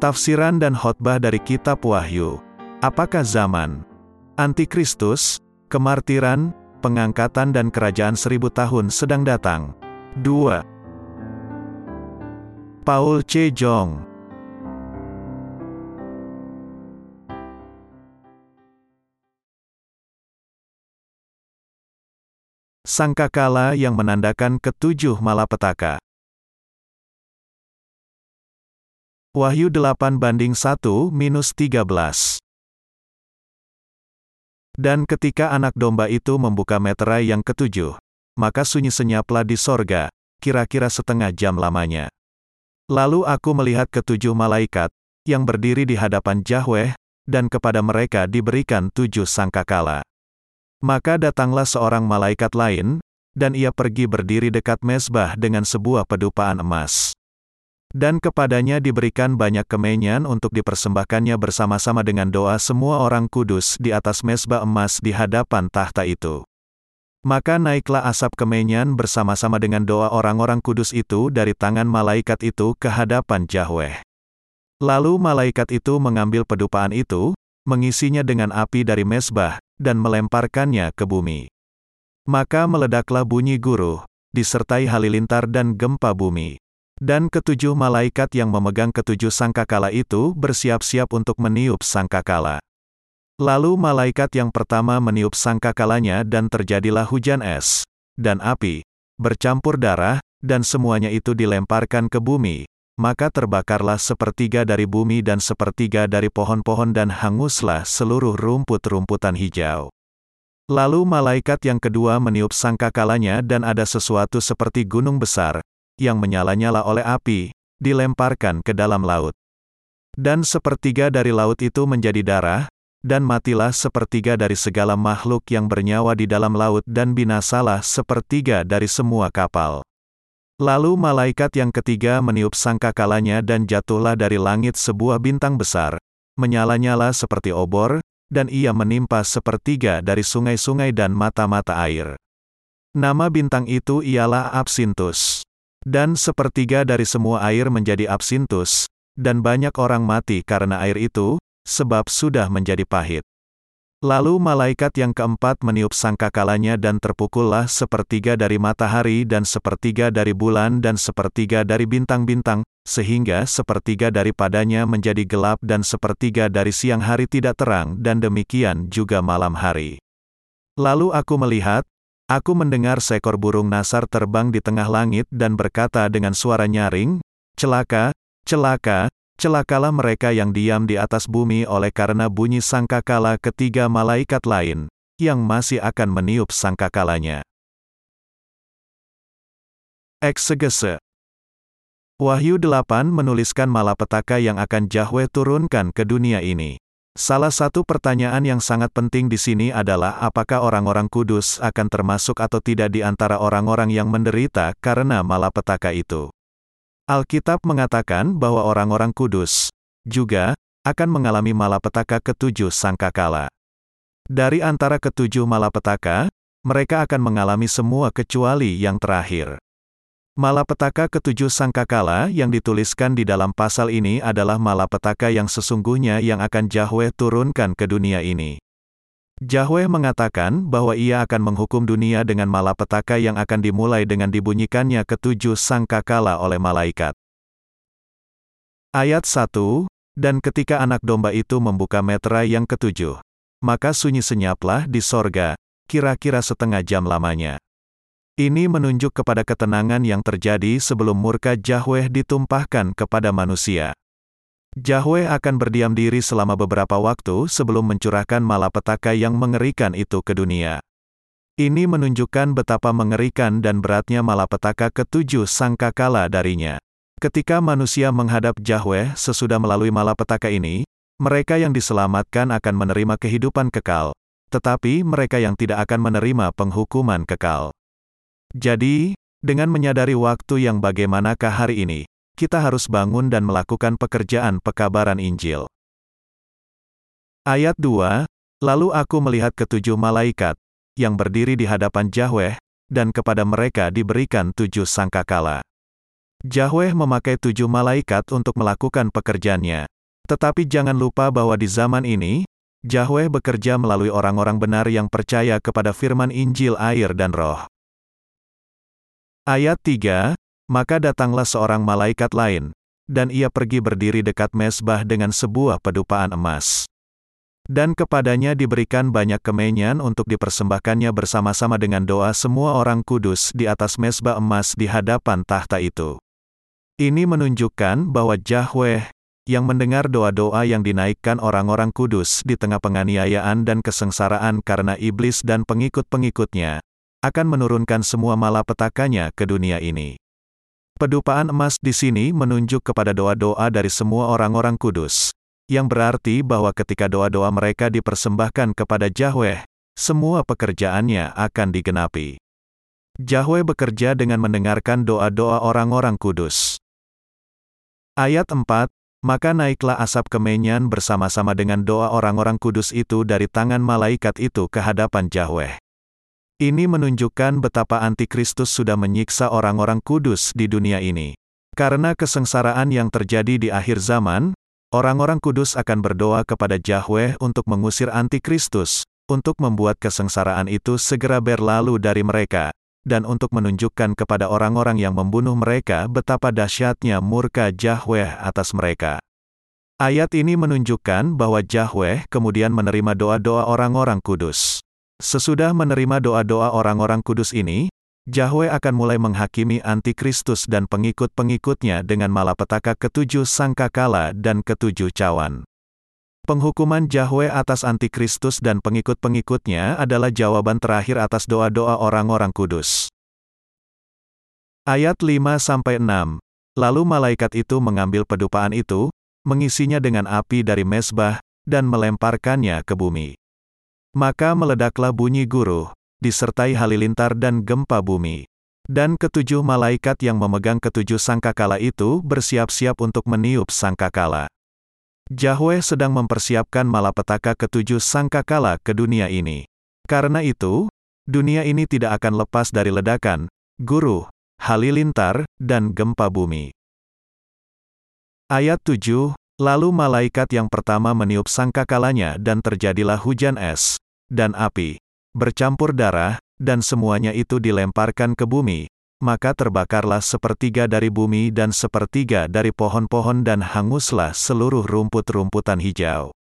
Tafsiran dan khotbah dari Kitab Wahyu. Apakah zaman Antikristus, kemartiran, pengangkatan dan kerajaan seribu tahun sedang datang? 2. Paul C. Jong Sangkakala yang menandakan ketujuh malapetaka. Wahyu 8 banding 1 minus 13. Dan ketika anak domba itu membuka meterai yang ketujuh, maka sunyi senyaplah di sorga, kira-kira setengah jam lamanya. Lalu aku melihat ketujuh malaikat, yang berdiri di hadapan Yahweh, dan kepada mereka diberikan tujuh sangkakala. Maka datanglah seorang malaikat lain, dan ia pergi berdiri dekat mesbah dengan sebuah pedupaan emas. Dan kepadanya diberikan banyak kemenyan untuk dipersembahkannya bersama-sama dengan doa semua orang kudus di atas mesbah emas di hadapan tahta itu. Maka naiklah asap kemenyan bersama-sama dengan doa orang-orang kudus itu dari tangan malaikat itu ke hadapan Yahweh. Lalu malaikat itu mengambil pedupaan itu, mengisinya dengan api dari mesbah, dan melemparkannya ke bumi. Maka meledaklah bunyi guruh, disertai halilintar dan gempa bumi. Dan ketujuh malaikat yang memegang ketujuh sangkakala itu bersiap-siap untuk meniup sangkakala. Lalu malaikat yang pertama meniup sangkakalanya dan terjadilah hujan es, dan api, bercampur darah, dan semuanya itu dilemparkan ke bumi, maka terbakarlah sepertiga dari bumi dan sepertiga dari pohon-pohon dan hanguslah seluruh rumput-rumputan hijau. Lalu malaikat yang kedua meniup sangkakalanya dan ada sesuatu seperti gunung besar, yang menyala-nyala oleh api, dilemparkan ke dalam laut. Dan sepertiga dari laut itu menjadi darah, dan matilah sepertiga dari segala makhluk yang bernyawa di dalam laut dan binasalah sepertiga dari semua kapal. Lalu malaikat yang ketiga meniup sangkakalanya dan jatuhlah dari langit sebuah bintang besar, menyala-nyala seperti obor, dan ia menimpa sepertiga dari sungai-sungai dan mata-mata air. Nama bintang itu ialah Absintus. Dan sepertiga dari semua air menjadi absintus, dan banyak orang mati karena air itu, sebab sudah menjadi pahit. Lalu malaikat yang keempat meniup sangkakalanya dan terpukullah sepertiga dari matahari dan sepertiga dari bulan dan sepertiga dari bintang-bintang, sehingga sepertiga daripadanya menjadi gelap dan sepertiga dari siang hari tidak terang dan demikian juga malam hari. Lalu aku melihat, Aku mendengar seekor burung nasar terbang di tengah langit dan berkata dengan suara nyaring, Celaka, celaka, celakalah mereka yang diam di atas bumi oleh karena bunyi sangkakala ketiga malaikat lain, yang masih akan meniup sangkakalanya. Eksegese Wahyu 8 menuliskan malapetaka yang akan Yahweh turunkan ke dunia ini. Salah satu pertanyaan yang sangat penting di sini adalah apakah orang-orang kudus akan termasuk atau tidak di antara orang-orang yang menderita karena malapetaka itu. Alkitab mengatakan bahwa orang-orang kudus juga akan mengalami malapetaka ketujuh sangkakala. Dari antara ketujuh malapetaka, mereka akan mengalami semua kecuali yang terakhir. Malapetaka ketujuh sangkakala yang dituliskan di dalam pasal ini adalah malapetaka yang sesungguhnya yang akan Yahweh turunkan ke dunia ini. Yahweh mengatakan bahwa ia akan menghukum dunia dengan malapetaka yang akan dimulai dengan dibunyikannya ketujuh sangkakala oleh malaikat. Ayat 1, Dan ketika anak domba itu membuka meterai yang ketujuh, maka sunyi senyaplah di sorga, kira-kira setengah jam lamanya. Ini menunjuk kepada ketenangan yang terjadi sebelum murka Yahweh ditumpahkan kepada manusia. Yahweh akan berdiam diri selama beberapa waktu sebelum mencurahkan malapetaka yang mengerikan itu ke dunia. Ini menunjukkan betapa mengerikan dan beratnya malapetaka ketujuh sangkakala darinya. Ketika manusia menghadap Yahweh sesudah melalui malapetaka ini, mereka yang diselamatkan akan menerima kehidupan kekal, tetapi mereka yang tidak akan menerima penghukuman kekal. Jadi, dengan menyadari waktu yang bagaimanakah hari ini, kita harus bangun dan melakukan pekerjaan pekabaran Injil. Ayat 2, Lalu aku melihat ketujuh malaikat, yang berdiri di hadapan Yahweh, dan kepada mereka diberikan tujuh sangkakala. Yahweh memakai tujuh malaikat untuk melakukan pekerjaannya. Tetapi jangan lupa bahwa di zaman ini, Yahweh bekerja melalui orang-orang benar yang percaya kepada firman Injil air dan roh. Ayat 3, Maka datanglah seorang malaikat lain, dan ia pergi berdiri dekat mesbah dengan sebuah pedupaan emas. Dan kepadanya diberikan banyak kemenyan untuk dipersembahkannya bersama-sama dengan doa semua orang kudus di atas mesbah emas di hadapan tahta itu. Ini menunjukkan bahwa Yahweh, yang mendengar doa-doa yang dinaikkan orang-orang kudus di tengah penganiayaan dan kesengsaraan karena iblis dan pengikut-pengikutnya, akan menurunkan semua malapetakanya ke dunia ini. Pedupaan emas di sini menunjuk kepada doa-doa dari semua orang-orang kudus, yang berarti bahwa ketika doa-doa mereka dipersembahkan kepada Yahweh, semua pekerjaannya akan digenapi. Yahweh bekerja dengan mendengarkan doa-doa orang-orang kudus. Ayat 4, Maka naiklah asap kemenyan bersama-sama dengan doa orang-orang kudus itu dari tangan malaikat itu ke hadapan Yahweh. Ini menunjukkan betapa antikristus sudah menyiksa orang-orang kudus di dunia ini. Karena kesengsaraan yang terjadi di akhir zaman, orang-orang kudus akan berdoa kepada Yahweh untuk mengusir antikristus, untuk membuat kesengsaraan itu segera berlalu dari mereka, dan untuk menunjukkan kepada orang-orang yang membunuh mereka betapa dahsyatnya murka Yahweh atas mereka. Ayat ini menunjukkan bahwa Yahweh kemudian menerima doa-doa orang-orang kudus. Sesudah menerima doa-doa orang-orang kudus ini, Yahweh akan mulai menghakimi antikristus dan pengikut-pengikutnya dengan malapetaka ketujuh sangkakala dan ketujuh cawan. Penghukuman Yahweh atas antikristus dan pengikut-pengikutnya adalah jawaban terakhir atas doa-doa orang-orang kudus. Ayat 5-6 Lalu malaikat itu mengambil pedupaan itu, mengisinya dengan api dari mesbah, dan melemparkannya ke bumi. Maka meledaklah bunyi guruh, disertai halilintar dan gempa bumi. Dan ketujuh malaikat yang memegang ketujuh sangkakala itu bersiap-siap untuk meniup sangkakala. Yahweh sedang mempersiapkan malapetaka ketujuh sangkakala ke dunia ini. Karena itu, dunia ini tidak akan lepas dari ledakan, guruh, halilintar, dan gempa bumi. Ayat 7, Lalu malaikat yang pertama meniup sangkakalanya dan terjadilah hujan es, dan api, bercampur darah, dan semuanya itu dilemparkan ke bumi, maka terbakarlah sepertiga dari bumi dan sepertiga dari pohon-pohon dan hanguslah seluruh rumput-rumputan hijau.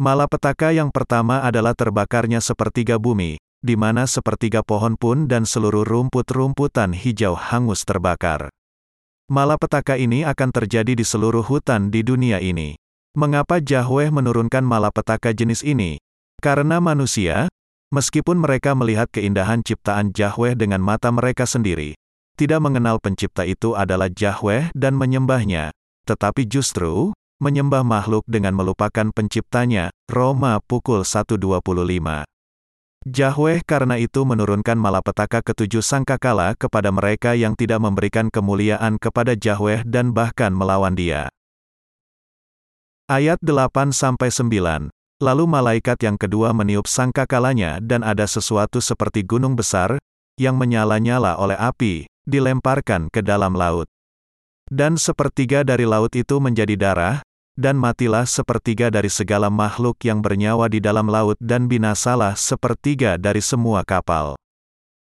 Malapetaka yang pertama adalah terbakarnya sepertiga bumi, di mana sepertiga pohon pun dan seluruh rumput-rumputan hijau hangus terbakar. Malapetaka ini akan terjadi di seluruh hutan di dunia ini. Mengapa Yahweh menurunkan malapetaka jenis ini? Karena manusia, meskipun mereka melihat keindahan ciptaan Yahweh dengan mata mereka sendiri, tidak mengenal pencipta itu adalah Yahweh dan menyembahnya, tetapi justru, menyembah makhluk dengan melupakan penciptanya, Roma pukul 1.25. Yahweh karena itu menurunkan malapetaka ketujuh sangkakala kepada mereka yang tidak memberikan kemuliaan kepada Yahweh dan bahkan melawan dia. Ayat 8-9 Lalu malaikat yang kedua meniup sangkakalanya dan ada sesuatu seperti gunung besar, yang menyala-nyala oleh api, dilemparkan ke dalam laut. Dan sepertiga dari laut itu menjadi darah, dan matilah sepertiga dari segala makhluk yang bernyawa di dalam laut dan binasalah sepertiga dari semua kapal.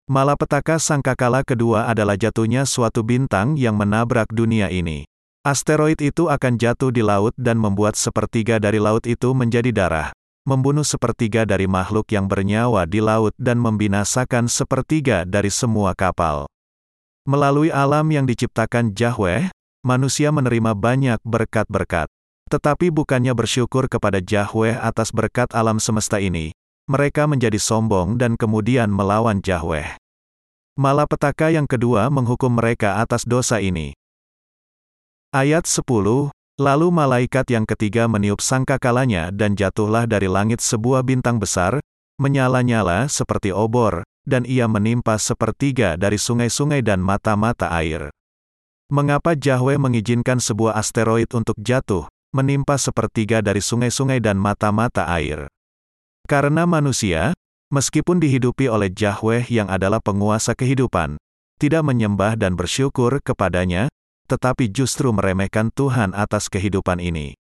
Malapetaka sangkakala kedua adalah jatuhnya suatu bintang yang menabrak dunia ini. Asteroid itu akan jatuh di laut dan membuat sepertiga dari laut itu menjadi darah, membunuh sepertiga dari makhluk yang bernyawa di laut dan membinasakan sepertiga dari semua kapal. Melalui alam yang diciptakan Yahweh, manusia menerima banyak berkat-berkat. Tetapi bukannya bersyukur kepada Yahweh atas berkat alam semesta ini, mereka menjadi sombong dan kemudian melawan Yahweh. Malapetaka yang kedua menghukum mereka atas dosa ini. Ayat 10, Lalu malaikat yang ketiga meniup sangkakalanya dan jatuhlah dari langit sebuah bintang besar, menyala-nyala seperti obor, dan ia menimpa sepertiga dari sungai-sungai dan mata-mata air. Mengapa Yahweh mengizinkan sebuah asteroid untuk jatuh, menimpa sepertiga dari sungai-sungai dan mata-mata air. Karena manusia, meskipun dihidupi oleh Yahweh yang adalah penguasa kehidupan, tidak menyembah dan bersyukur kepadanya, tetapi justru meremehkan Tuhan atas kehidupan ini.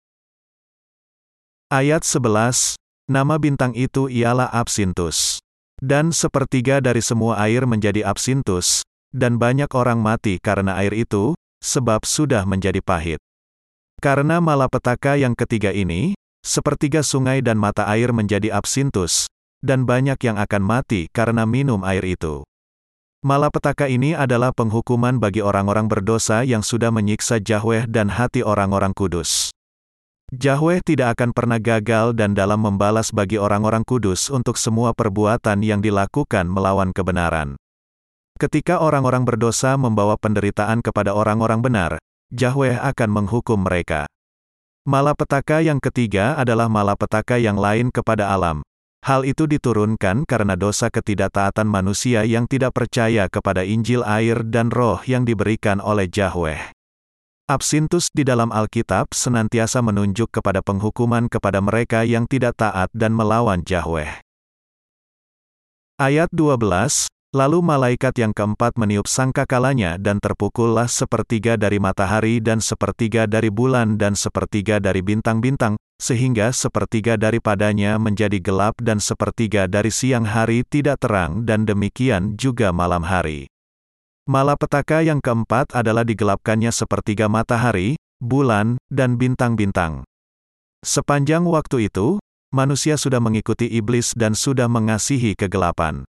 Ayat 11, nama bintang itu ialah Absintus. Dan sepertiga dari semua air menjadi absintus, dan banyak orang mati karena air itu, sebab sudah menjadi pahit. Karena malapetaka yang ketiga ini, sepertiga sungai dan mata air menjadi absintus, dan banyak yang akan mati karena minum air itu. Malapetaka ini adalah penghukuman bagi orang-orang berdosa yang sudah menyiksa Yahweh dan hati orang-orang kudus. Yahweh tidak akan pernah gagal dan dalam membalas bagi orang-orang kudus untuk semua perbuatan yang dilakukan melawan kebenaran. Ketika orang-orang berdosa membawa penderitaan kepada orang-orang benar, Yahweh akan menghukum mereka. Malapetaka yang ketiga adalah malapetaka yang lain kepada alam. Hal itu diturunkan karena dosa ketidaktaatan manusia yang tidak percaya kepada Injil air dan roh yang diberikan oleh Yahweh. Absintus di dalam Alkitab senantiasa menunjuk kepada penghukuman kepada mereka yang tidak taat dan melawan Yahweh. Ayat 12, Lalu malaikat yang keempat meniup sangkakalanya dan terpukullah sepertiga dari matahari dan sepertiga dari bulan dan sepertiga dari bintang-bintang, sehingga sepertiga daripadanya menjadi gelap dan sepertiga dari siang hari tidak terang dan demikian juga malam hari. Malapetaka yang keempat adalah digelapkannya sepertiga matahari, bulan, dan bintang-bintang. Sepanjang waktu itu, manusia sudah mengikuti iblis dan sudah mengasihi kegelapan.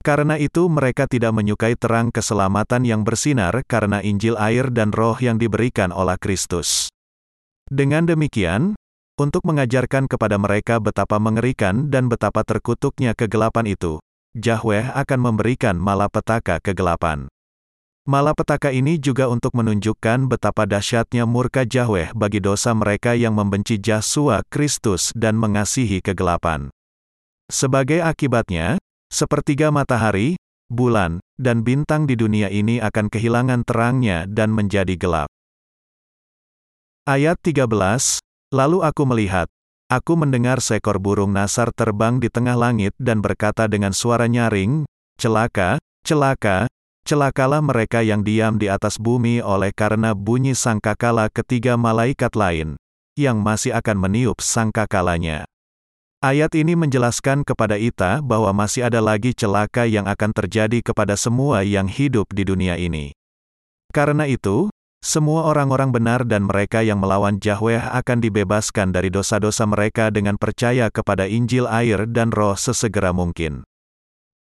Karena itu mereka tidak menyukai terang keselamatan yang bersinar karena Injil air dan roh yang diberikan oleh Kristus. Dengan demikian, untuk mengajarkan kepada mereka betapa mengerikan dan betapa terkutuknya kegelapan itu, Yahweh akan memberikan malapetaka kegelapan. Malapetaka ini juga untuk menunjukkan betapa dahsyatnya murka Yahweh bagi dosa mereka yang membenci Yesus Kristus dan mengasihi kegelapan. Sebagai akibatnya, sepertiga matahari, bulan, dan bintang di dunia ini akan kehilangan terangnya dan menjadi gelap. Ayat 13, Lalu aku melihat, aku mendengar seekor burung nasar terbang di tengah langit dan berkata dengan suara nyaring, Celaka, celaka, Celakalah mereka yang diam di atas bumi oleh karena bunyi sangkakala ketiga malaikat lain, yang masih akan meniup sangkakalanya. Ayat ini menjelaskan kepada kita bahwa masih ada lagi celaka yang akan terjadi kepada semua yang hidup di dunia ini. Karena itu, semua orang-orang benar dan mereka yang melawan Yahweh akan dibebaskan dari dosa-dosa mereka dengan percaya kepada Injil air dan roh sesegera mungkin.